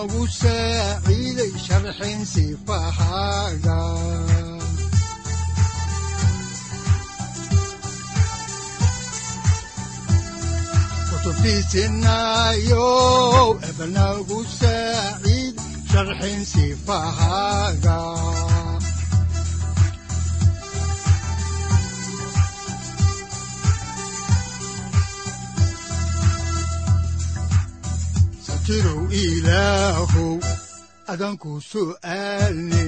udanogu saaciiday sharxin sifahaaga kutubtiisinayo ebanagu saaciid sharxin sifahaaga satirow ilaahow adanku su'aalne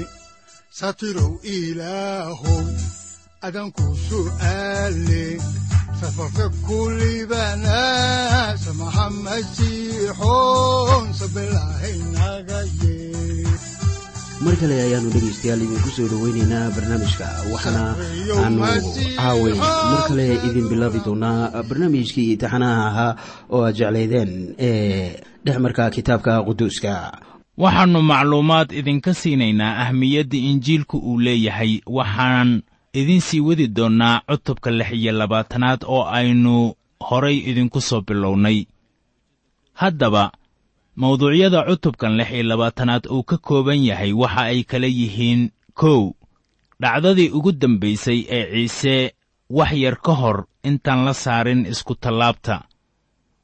satirow ilaahow adanku su'aalne safarka kulibana samaha masiixoon sabilahaynaga yee. Mar kale ayaanu dhegaystayaal idinku soo dhoweynaynaa barnaamijka waxaana aanu caaway mar kale idin bilaabi doonaa barnaamijkii taxanaha ahaa oo aad jeclaydeen ee dhexmarka kitaabka quduuska. Waxaannu macluumaad idinka siinaynaa ahmiyadda injiilku uu leeyahay waxaan idiin sii wadi doonnaa cutubka lix iyo labaatanaad oo aynu horay idinku soo bilownay. Haddaba mawduucyada cutubkan lix iyo labaatanaad uu ka kooban yahay waxa ay kala yihiin kow dhacdadii ugu dambaysay ee ciise wax yar ka hor intaan la saarin iskutallaabta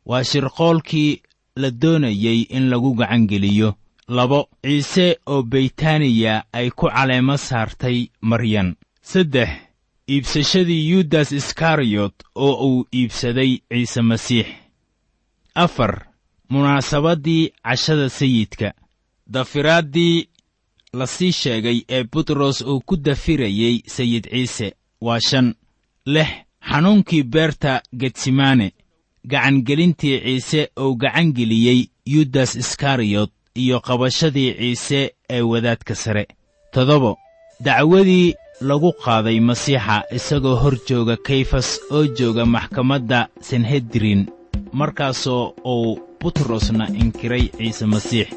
waa shirqoolkii la doonayey in lagu gacangeliyo labo ciise oo beytaaniya ay ku caleemo saartay maryan saddex iibsashadii yudas iskariyot oo uu iibsaday ciise masiix. Afar munaasabaddii cashada sayidka. Dafiraaddii la sii sheegay ee butros uu ku dafirayey sayid ciise. Waa shan. Lix xanuunkii beerta getsemane gacangelintii ciise uu gacangeliyey yudas iskariyot iyo qabashadii ciise ee wadaadka sare. Toddobo dacwadii lagu qaaday masiixa isagoo hor jooga kayfas oo jooga maxkamadda sanhedrin markaasoo uu butrosna inkiray ciise masiix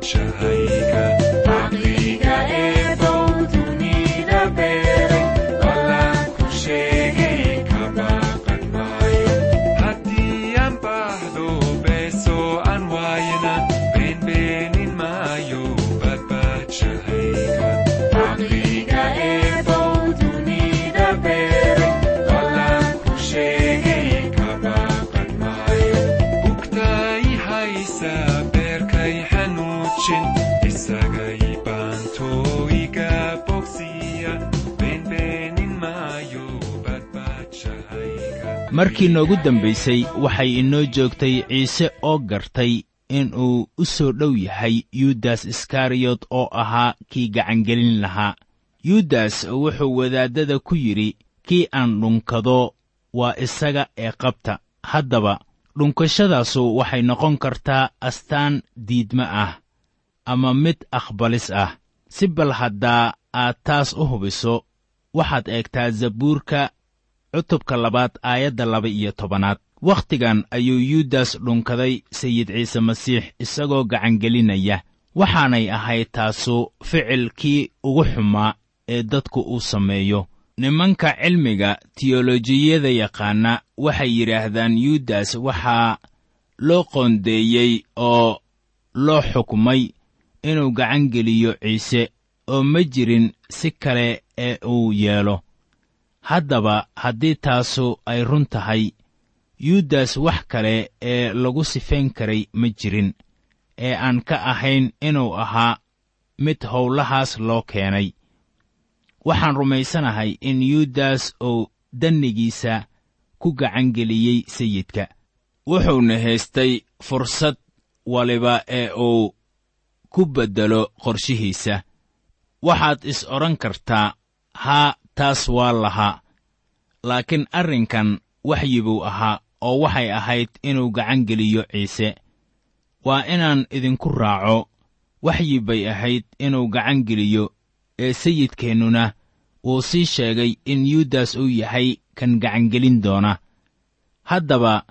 Jamaica markii noogu dambaysay waxay inoo joogtay ciise oo gartay inuu u soo dhow yahay yudas iskariyot oo ahaa kii gacangelin lahaa. Yudas wuxuu wadaaddada ku yidhi kii aan dhunkado waa isaga ee qabta. Haddaba dhunkashadaasu waxay noqon kartaa astaan diidmo ah ama mid aqbalis ah. Si bal haddaa aad taas u hubiso waxaad eegtaa zabuurka cutubka labaad aayadda laba iyo tobanaad. Wakhtigan ayuu yudas dhunkaday sayid ciise masiix isagoo gacangelinaya. Waxaanay ahayd taasu ficilkii ugu xumaa ee dadku uu sameeyo. Nimanka cilmiga tiyolojiyada yaqaana waxay yidhaahdaan yudas waxaa loo qoondeeyey oo loo xukmay inuu gacangeliyo ciise oo ma jirin si kale ee uu yeelo haddaba haddii taasu ay run tahay yudas wax kale ee lagu sifayn karay ma jirin ee aan ka ahayn inuu ahaa mid howlahaas loo keenay. Waxaan rumaysanahay in yudas uu dannigiisa ku gacangeliyey sayidka. Wuxuuna haystay fursad waliba ee uu ku beddelo qorshihiisa. Waxaad is odhan kartaa haa taas waa lahaa laakiin arrinkan waxyi buu ahaa oo waxay ahayd inuu gacangeliyo ciise. Waa inaan idinku raaco waxyi bay ahayd inuu gacangeliyo ee sayidkeennuna wuu sii sheegay in yudas uu yahay kan gacangelin doona. Haddaba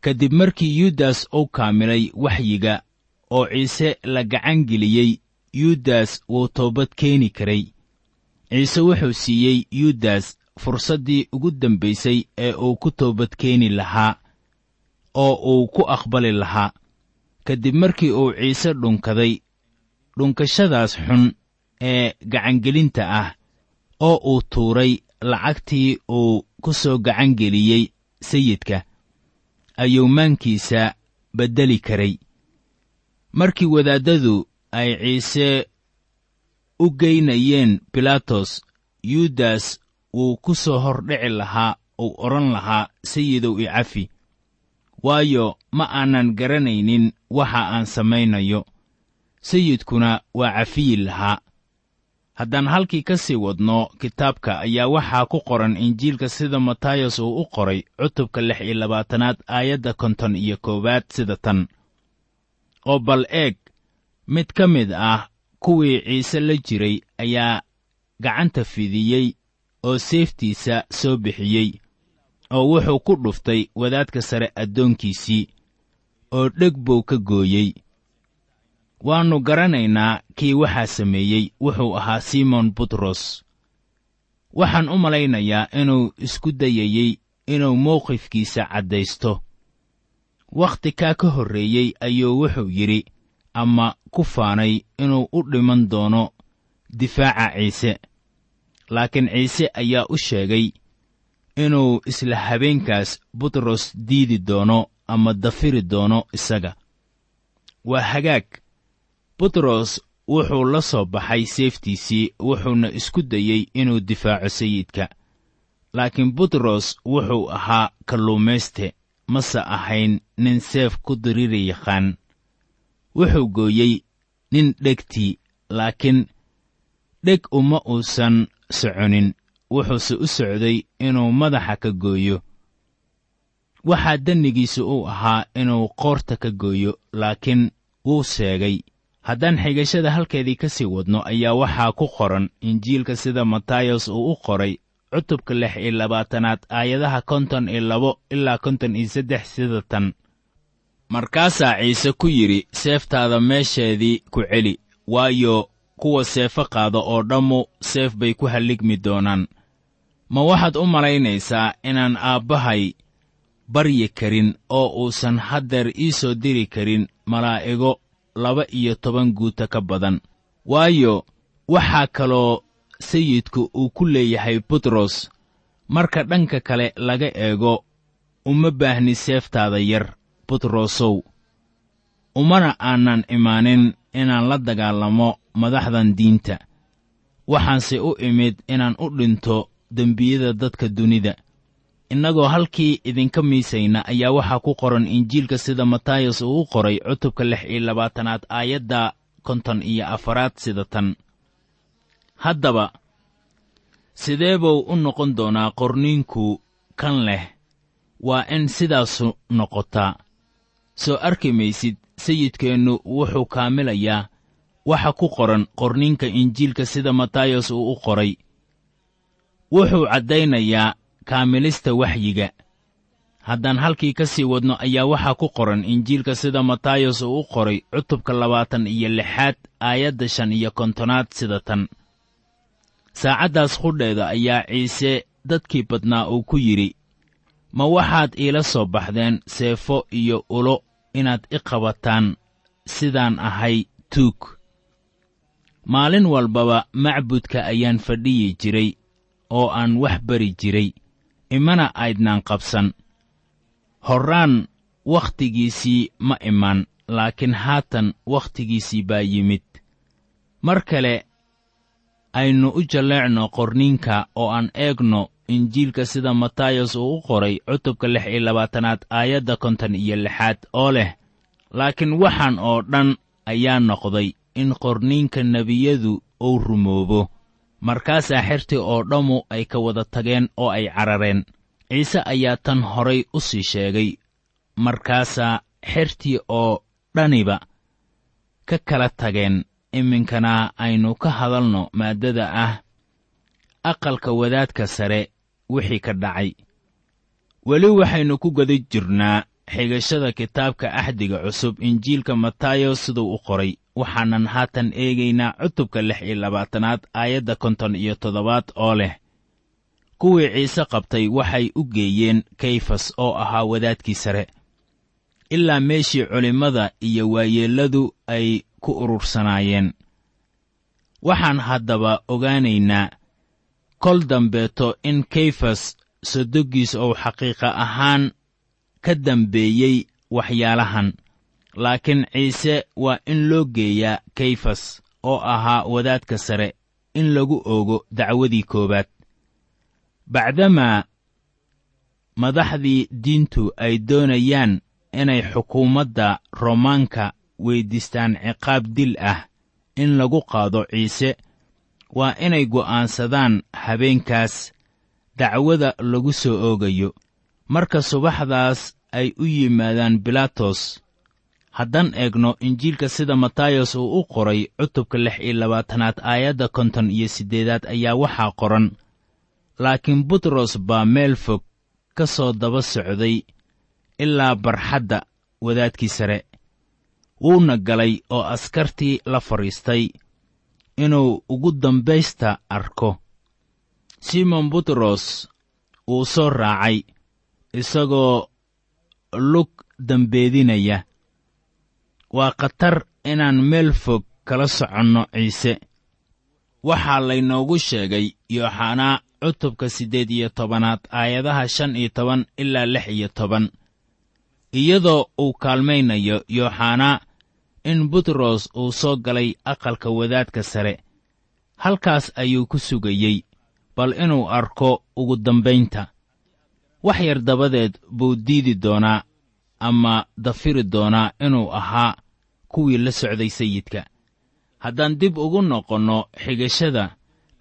kadib markii yudas uu kaamilay waxyiga oo ciise la gacangeliyey yudas wuu toobad keeni karay ciise wuxuu siiyey yudas fursaddii ugu dambaysay ee uu ku toobadkeeni lahaa oo uu ku aqbali lahaa. Kadib markii uu ciise dhunkaday dhunkashadaas xun ee gacangelinta ah oo uu tuuray lacagtii uu ku soo gacangeliyey sayidka ayuu maankiisa beddeli karay. Markii wadaaddadu ay ciise u geynayeen bilaatos yudas wuu ku soo hordhici lahaa uu odhan lahaa sayidow i cafi waayo ma aanan garanaynin waxa aan samaynayo. Sayidkuna waa cafiyi lahaa. Haddaan halkii ka sii wadno kitaabka ayaa waxaa ku qoran injiilka sida matayos uu u qoray cutubka lix iyo labaatanaad aayadda konton iyo koowaad sida tan. Oo bal eeg mid ka mid ah kuwii ciise la jiray ayaa gacanta fidiyey oo seeftiisa soo bixiyey oo wuxuu ku dhuftay wadaadka sare addoonkiisii oo dheg buu ka gooyey. Waannu garanaynaa kii waxaa sameeyey wuxuu ahaa simon butros. Waxaan u malaynayaa inuu isku dayayey inuu mawqifkiisa caddaysto. Wakhti kaa ka horreeyey ayuu wuxuu yidhi ama ku faanay inuu u dhiman doono difaaca ciise. Laakiin ciise ayaa u sheegay inuu isla habeenkaas butros diidi doono ama dafiri doono isaga. Waa hagaag. Butros wuxuu la soo baxay seeftiisii wuxuuna isku dayey inuu difaaco sayidka. Laakiin butros wuxuu ahaa kalluumayste mase ahayn nin seef ku diriri yaqaan wuxuu gooyey nin dhegtii laakiin dheg uma uusan soconin. Wuxuuse u socday inuu madaxa ka gooyo. Waxaa dannigiisu uu ahaa inuu qoorta ka gooyo laakiin wuu sheegay haddaan xigashada halkeedii ka sii wadno ayaa waxaa ku qoran injiilka sida matayos uu u qoray cutubka lix iyo labaatanaad aayadaha konton iyo labo ilaa konton iyo saddex sida tan markaasaa ciise ku yidhi seeftaada meesheedii ku celi waayo kuwa seefo qaada oo dhammu seef bay ku halligmi doonaan. Ma waxaad u malaynaysaa inaan aabbahay baryi karin oo uusan haddeer ii soo diri karin malaa'igo laba iyo toban guuta ka badan. Waayo waxaa kaloo sayidku uu ku leeyahay butros marka dhanka kale laga eego uma baahni seeftaada yar butrosow umana aanan imaanin inaan la dagaalamo madaxdan diinta. Waxaanse u imid inaan u dhinto dembiyada dadka dunida. Innagoo halkii idinka miisayna ayaa waxaa ku qoran injiilka sida matayos uu u qoray cutubka lix iyo labaatanaad aayadda konton iyo afaraad sida tan. Haddaba sidee buu u noqon doonaa qorniinku kan leh? Waa in sidaasu noqotaa soo arki maysid sayidkeennu wuxuu kaamilayaa waxa ku qoran qorninka injiilka sida matayos uu u qoray. Wuxuu caddaynayaa kaamilista waxyiga. Haddaan halkii ka sii wadno ayaa waxaa ku qoran injiilka sida matayos uu u qoray cutubka labaatan iyo lixaad aayadda shan iyo kontonaad sida tan. Saacaddaas qudheeda ayaa ciise dadkii badnaa uu ku yidhi ma waxaad iila soo baxdeen seefo iyo ulo inaad i qabataan sidaan ahay tuug. Maalin walbaba macbudka ayaan fadhiyi jiray oo aan wax bari jiray imana aydnaan qabsan. Horraan wakhtigiisii ma iman laakiin haatan wakhtigiisii baa yimid. Mar kale aynu u jalleecno qorniinka oo aan eegno injiilka sida matayos uu u qoray cutubka lix iyo labaatanaad aayadda konton iyo lixaad oo leh laakiin waxaan oo dhan ayaa noqday in qorniinka nebiyadu uu rumoobo. Markaasaa xertii oo dhammu ay ka wada tageen oo ay carareen. Ciise ayaa tan horay u sii sheegay. Markaasaa xertii oo dhaniba ka kala tageen iminkana aynu ka hadalno maaddada ah aqalka wadaadka sare wixii ka dhacay. Weli waxaynu ku guda jirnaa xigashada kitaabka axdiga cusub injiilka matayos siduu u qoray waxaanan haatan eegaynaa cutubka lix iyo labaatanaad aayadda konton iyo toddobaad oo leh kuwii ciise qabtay waxay u geeyeen kayfas oo ahaa wadaadkii sare. Ilaa meeshii culimmada iyo waayeelladu ay ku urursanaayeen waxaan haddaba ogaanaynaa kol dambeeto in kayfas sodoggiis ou xaqiiqa ahaan ka dambeeyey waxyaalahan. Laakiin ciise waa in loo geeyaa kayfas oo ahaa wadaadka sare in lagu oogo dacwadii koowaad. Bacdamaa madaxdii diintu ay doonayaan inay xukuumadda roomaanka weyddiistaan ciqaab dil ah in lagu qaado ciise waa inay go'aansadaan habeenkaas dacwada lagu soo oogayo. Marka subaxdaas ay u yimaadaan bilaatos haddaan eegno injiilka sida matayos uu u qoray cutubka lix iyo labaatanaad aayadda konton iyo siddeedaad ayaa waxaa qoran. Laakiin butros baa meel fog ka soo daba socday ilaa barxadda wadaadkii sare. Wuuna galay oo askartii la fadhiistay inuu ugu dambaysta arko. Simon butros wuu soo raacay isagoo lug dambeedinaya. Waa khatar inaan meel fog kala soconno ciise. Waxaa laynoogu sheegay yooxanaa cutubka siddeed iyo tobanaad aayadaha shan iyo toban ilaa lix iyo toban. Iyadoo uu kaalmaynayo yooxanaa in butros uu soo galay aqalka wadaadka sare. Halkaas ayuu ku sugayey bal inuu arko ugu dambaynta. Wax yar dabadeed buu diidi doonaa ama dafiri doonaa inuu ahaa kuwii la socday sayidka. Haddaan dib ugu noqonno xigashada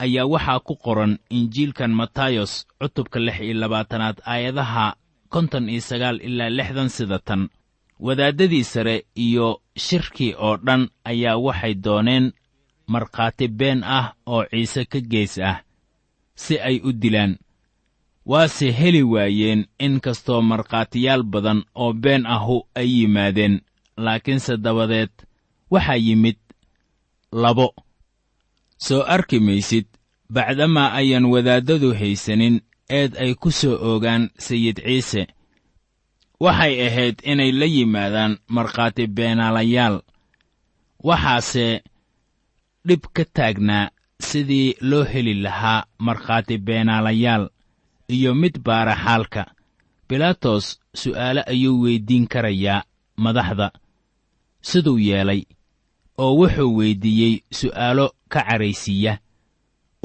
ayaa waxaa ku qoran injiilkan matayos cutubka lix iyo labaatanaad aayadaha konton iyo sagaal ilaa lixdan sida tan wadaaddadii sare iyo shirkii oo dhan ayaa waxay dooneen markhaati been ah oo ciise ka gees ah si ay u dilaan. Waase heli waayeen in kastoo markhaatiyaal badan oo been ahu ay yimaadeen laakiinse dabadeed waxaa yimid labo. Soo arki maysid bacdamaa ayaan wadaaddadu haysanin eed ay ku soo oogaan sayid ciise waxay ahayd inay la yimaadaan markhaati beenaalayaal. Waxaase dhib ka taagnaa sidii loo heli lahaa markhaati beenaalayaal iyo mid baara xaalka. Bilaatos su'aale ayuu weyddiin karayaa madaxda. Siduu yeelay oo wuxuu weyddiiyey su'aalo ka caraysiiya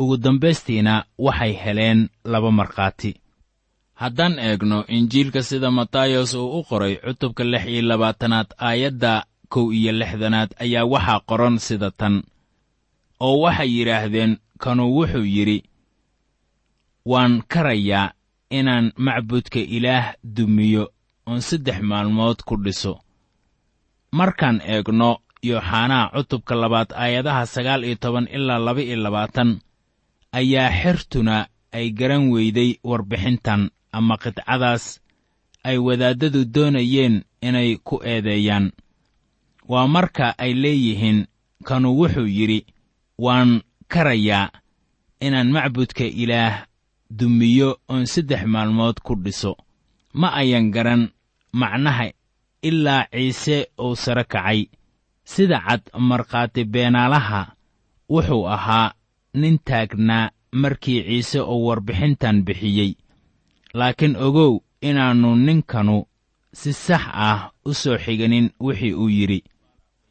ugu dambaystiina waxay heleen laba markhaati haddaan eegno injiilka sida matayos uu u qoray cutubka lix iyo labaatanaad aayadda kow iyo lixdanaad ayaa waxaa qoran sida tan oo waxay yidhaahdeen kanuu wuxuu yidhi waan karayaa inaan macbudka ilaah dumiyo oon saddex maalmood ku dhiso markaan eegno yooxanaa cutubka labaad aayadaha sagaal iyo toban ilaa laba iyo labaatan ayaa xertuna ay garan weyday warbixintan ama qidcadaas ay wadaaddadu doonayeen inay ku eedeeyaan. Waa marka ay leeyihiin kanu wuxuu yidhi waan karayaa inaan macbudka ilaah dumiyo oon saddex maalmood ku dhiso. Ma ayan garan macnaha ilaa ciise uu sare kacay. Sida cad markhaati beenaalaha wuxuu ahaa nin taagnaa markii ciise uu warbixintan bixiyey laakiin ogow inaannu ninkanu si sax ah u soo xiganin wixii uu yidhi.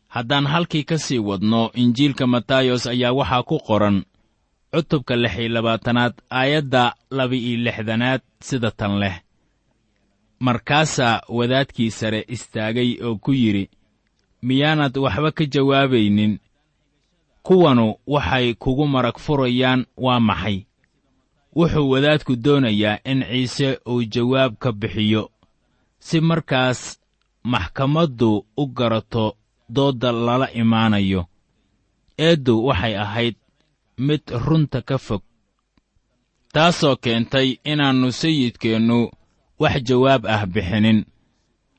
Haddaan halkii ka sii wadno injiilka matayos ayaa waxaa ku qoran cutubka lix iyo labaatanaad aayadda laba-iyo lixdanaad sida tan leh. Markaasaa wadaadkii sare istaagay oo ku yidhi miyaanad waxba ka jawaabaynin. Kuwanu waxay kugu marag furayaan waa maxay wuxuu wadaadku doonayaa in ciise uu jawaab ka bixiyo si markaas maxkamaddu u garato doodda lala imaanayo. Eeddu waxay ahayd mid runta ka fog taasoo keentay inaannu sayidkeennu wax jawaab ah bixinin.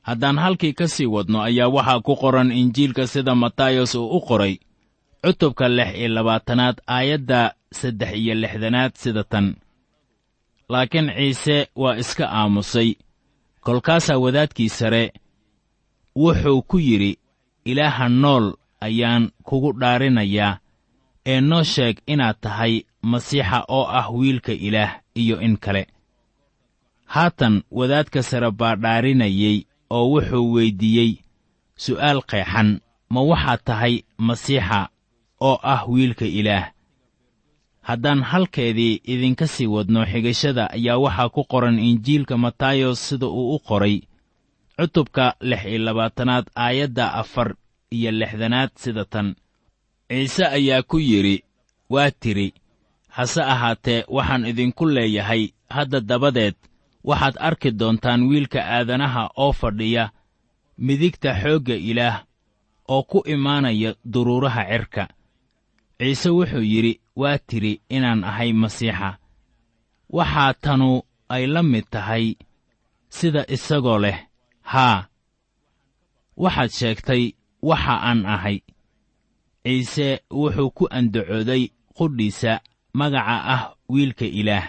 Haddaan halkii ka sii wadno ayaa waxaa ku qoran injiilka sida matayos uu u qoray cutubka lix iyo labaatanaad aayadda saddex iyo lixdanaad sida tan laakiin ciise waa iska aamusay. Kolkaasaa wadaadkii sare wuxuu ku yidhi ilaaha nool ayaan kugu dhaarinayaa ee noo sheeg inaad tahay masiixa oo ah wiilka ilaah iyo in kale. Haatan wadaadka sare baa dhaarinayey oo wuxuu weyddiiyey su'aal qeexan ma waxaad tahay masiixa oo ah wiilka ilaah haddaan halkeedii idinka sii wadno xigashada ayaa waxaa ku qoran injiilka matayos sida uu u qoray. Cutubka lix iyo labaatanaad aayadda afar iyo lixdanaad sida tan. Ciise ayaa ku yidhi waa tidhi hase ahaatee waxaan idinku leeyahay. Hadda dabadeed waxaad arki doontaan wiilka aadanaha oo fadhiya midigta xoogga ilaah oo ku imaanaya duruuraha cirka. Ciise wuxuu yidhi waa tidhi inaan ahay masiixa. Waxaa tanu ay la mid tahay sida isagoo leh haa waxaad sheegtay waxa aan ahay. Ciise wuxuu ku andacooday qudhiisa magaca ah wiilka ilaah.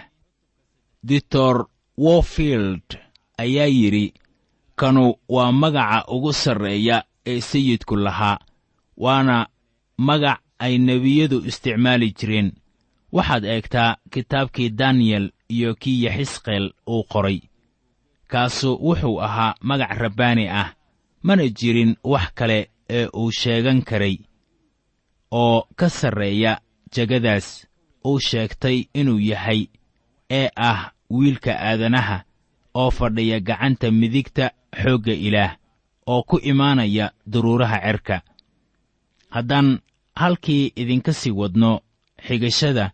Ditor wofield ayaa yidhi kanu waa magaca ugu sarreeya ee sayidku lahaa waana magac ay nebiyadu isticmaali jireen. Waxaad eegtaa kitaabkii daniyel iyo kii yaxisqeel uu qoray. Kaasu wuxuu ahaa magac rabbaani ah mana jirin wax kale ee uu sheegan karay oo ka sarreeya jegadaas uu sheegtay inuu yahay ee ah wiilka aadanaha oo fadhiya gacanta midigta xoogga ilaah oo ku imaanaya duruuraha cerka haddaan halkii idinka sii wadno xigashada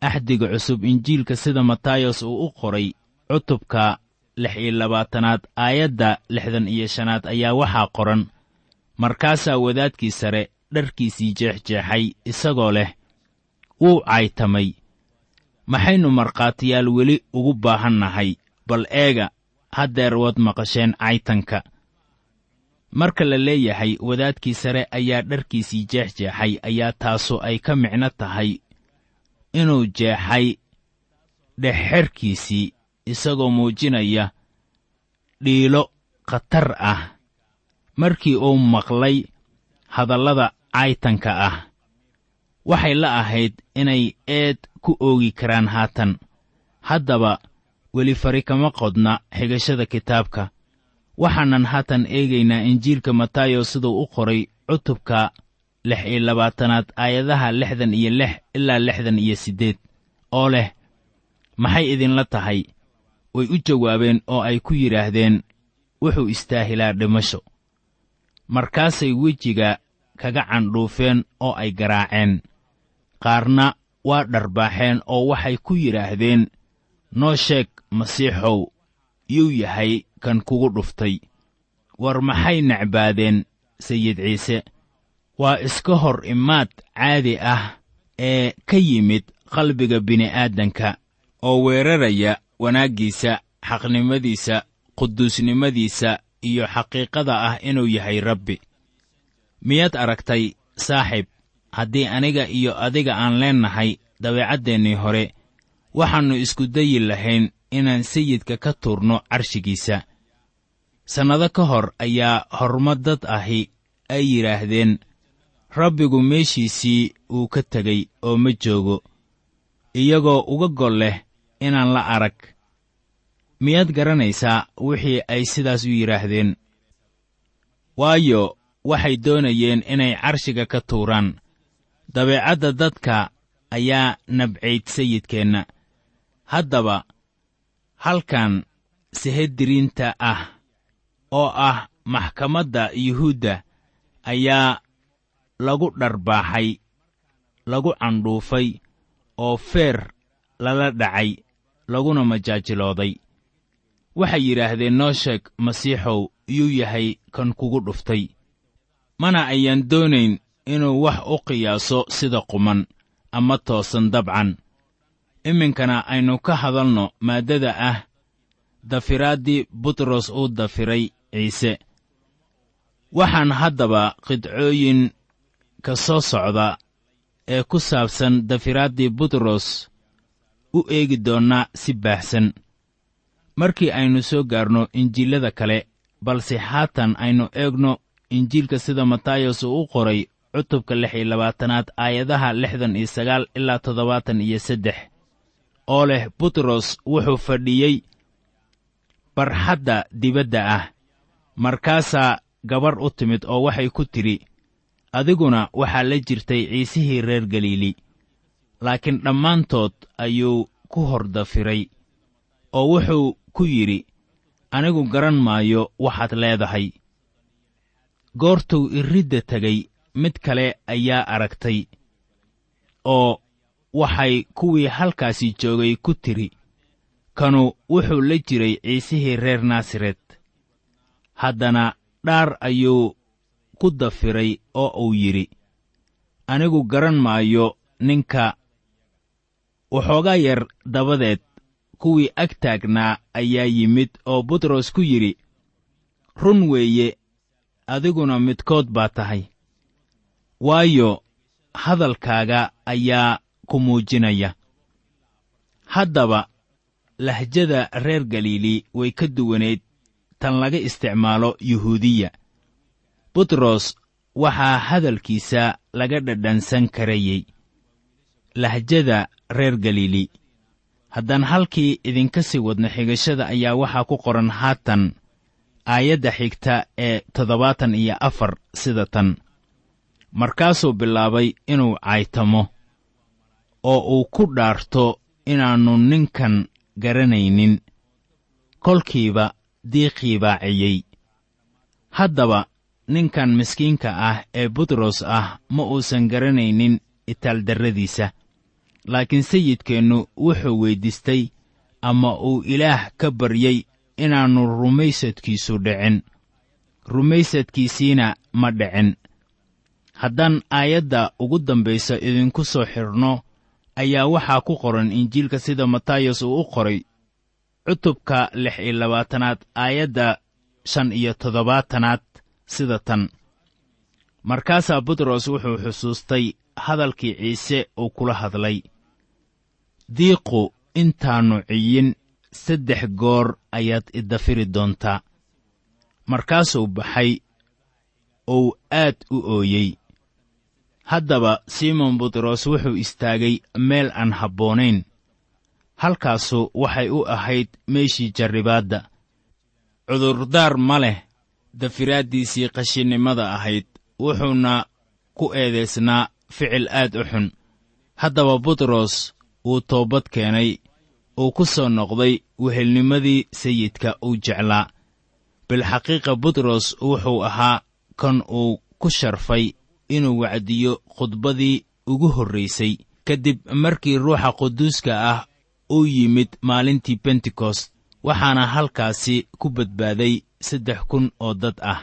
axdiga cusub injiilka sida matayos uu u qoray cutubka lix iyo labaatanaad aayadda lixdan iyo shanaad ayaa waxaa qoran markaasaa wadaadkii sare dharkiisii jeexjeexay isagoo leh wuu caytamay. Maxaynu markhaatiyaal weli ugu baahan nahay bal eega haddeer waad maqasheen caytanka marka la leeyahay wadaadkii sare ayaa dharkiisii jeexjeexay ayaa taasu ay ka micno tahay inuu jeexay dhexxerkiisii isagoo muujinaya dhiilo khatar ah. Markii uu maqlay hadallada caytanka ah waxay la ahayd inay eed ku oogi karaan haatan. Haddaba weli fari kama qodna xigashada kitaabka waxaanan haatan eegaynaa injiilka matayos siduu u qoray cutubka lix iyo labaatanaad aayadaha lixdan iyo lix ilaa lixdan iyo siddeed oo leh maxay idinla tahay? Way u jawaabeen oo ay ku yidhaahdeen wuxuu istaahilaa dhimasho. Markaasay wejiga kaga candhuufeen oo ay garaaceen. Qaarna waa dharbaaxeen oo waxay ku yidhaahdeen noo sheeg masiixow yuu yahay kan kugu dhuftay. War maxay necbaadeen sayid ciise? Waa iska hor imaad caadi ah ee ka yimid qalbiga bini'aadanka oo weeraraya wanaaggiisa xaqnimadiisa quduusnimadiisa iyo xaqiiqada ah inuu yahay rabbi. Miyaad aragtay saaxiib haddii aniga iyo adiga aan leennahay dabeecaddeenii hore waxaannu isku dayi lahayn inaan sayidka ka tuurno carshigiisa sannado ka hor ayaa horumar dad ahi ay yidhaahdeen rabbigu meeshiisii uu ka tegey oo ma joogo iyagoo uga gol leh inaan la arag. Miyaad garanaysaa wixii ay sidaas u yidhaahdeen? Waayo waxay doonayeen inay carshiga ka tuuraan. Dabeecadda dadka ayaa nabcayd sayidkeenna. Haddaba halkan sehediriinta ah oo ah maxkamadda yuhuudda ayaa lagu dharbaaxay lagu candhuufay oo feer lala dhacay laguna majaajilooday waxay yidhaahdeen noo sheeg masiixow yuu yahay kan kugu dhuftay. Mana ayaan doonayn inuu wax u qiyaaso sida quman ama toosan dabcan. Iminkana aynu ka hadalno maaddada ah dafiraaddii butros uu dafiray ciise. Waxaan haddaba qidcooyin ka soo socda ee ku saabsan dafiraaddii butros u eegi doonnaa si baahsan. Markii aynu soo gaarno injiilada kale balse haatan aynu eegno injiilka sida matayos uu u qoray cutubka lix iyo labaatanaad aayadaha lixdan iyo sagaal ilaa toddobaatan iyo saddex oo leh butros wuxuu fadhiyey barxadda dibadda ah markaasaa gabarh u timid oo waxay ku tidhi adiguna waxaa la jirtay ciisihii reer galiili laakiin dhammaantood ayuu ku hor dafiray oo wuxuu ku yidhi anigu garan maayo waxaad leedahay. Goortuu iridda tegay mid kale ayaa aragtay oo waxay kuwii halkaasi joogay ku tidhi kanu wuxuu la jiray ciisihii reer naasaret haddana dhaar ayuu ku dafiray oo uu yidhi anigu garan maayo ninka waxoogaa yar dabadeed kuwii ag taagnaa ayaa yimid oo butros ku yidhi run weeye adiguna midkood baa tahay. Waayo hadalkaaga ayaa ku muujinaya. Haddaba lahjada reer galiili way ka duwanayd tan laga isticmaalo yuhuudiya. Butros waxaa hadalkiisa laga dhadhansan karayey lahjada reer galiili haddaan halkii idinka sii wadno xigashada ayaa waxaa ku qoran haatan aayadda xigta ee toddobaatan iyo afar sida tan. Markaasuu bilaabay inuu caytamo oo uu ku dhaarto inaannu ninkan garanaynin. Kolkiiba diiqii baaciyey haddaba ninkan miskiinka ah ee butros ah ma uusan garanaynin itaaldarradiisa laakiin sayidkeennu wuxuu weyddiistay ama uu ilaah ka baryey inaannu rumaysadkiisu dhicin. Rumaysadkiisiina ma dhicin. Haddaan aayadda ugu dambaysa idinku soo xidhno ayaa waxaa ku qoran injiilka sida matayos uu u qoray cutubka lix iyo labaatanaad aayadda shan iyo toddobaatanaad sida tan. Markaasaa butros wuxuu xusuustay hadalkii ciise uu kula hadlay. Diiqu intaannu ciyin saddex goor ayaad idafiri doontaa. Markaasuu baxay uu aad u ooyey. Haddaba simon butros wuxuu istaagay meel aan habboonayn halkaasu waxay u ahayd meeshii jarribaadda. Cudurdaar ma leh dafiraaddiisii qashinnimada ahayd wuxuuna ku eedaysnaa ficil aad u xun. Haddaba butros wuu toobad keenay uu ku soo noqday wehelnimadii sayidka uu jeclaa. Bilxaqiiqa butros wuxuu ahaa kan uu ku sharfay inuu wacdiyo khudbadii ugu horraysay kadib markii ruuxa quduuska ah uu yimid maalintii bentekost waxaana halkaasi ku badbaaday saddex kun oo dad ah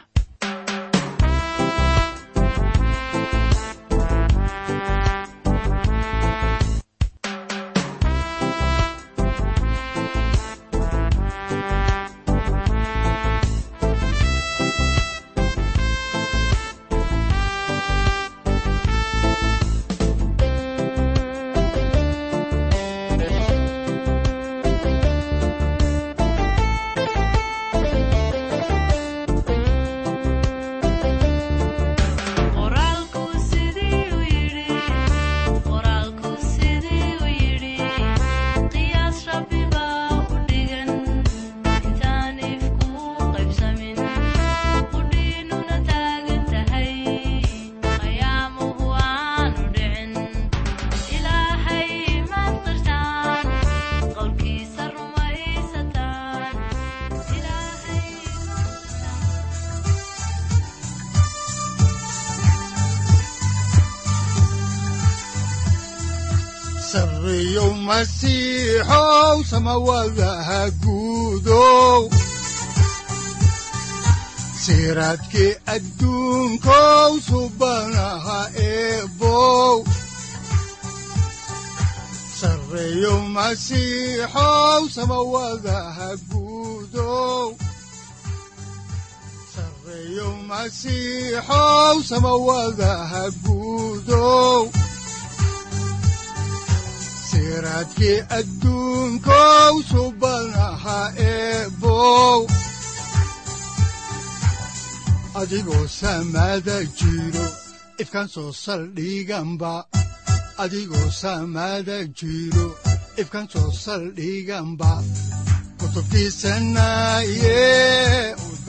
masiixow samawadaha guudow. Siraadkii adduunkow subanaha eebow. Sareeyow masiixow samawadaha guudow. Sareeyow masiixow samawadaha guudow siraadkii adduunkow subanaha eebow adigoo samaada jiro ifkaan soo saldhiganba adigoo samaada jiro ifkaan soo saldhiganba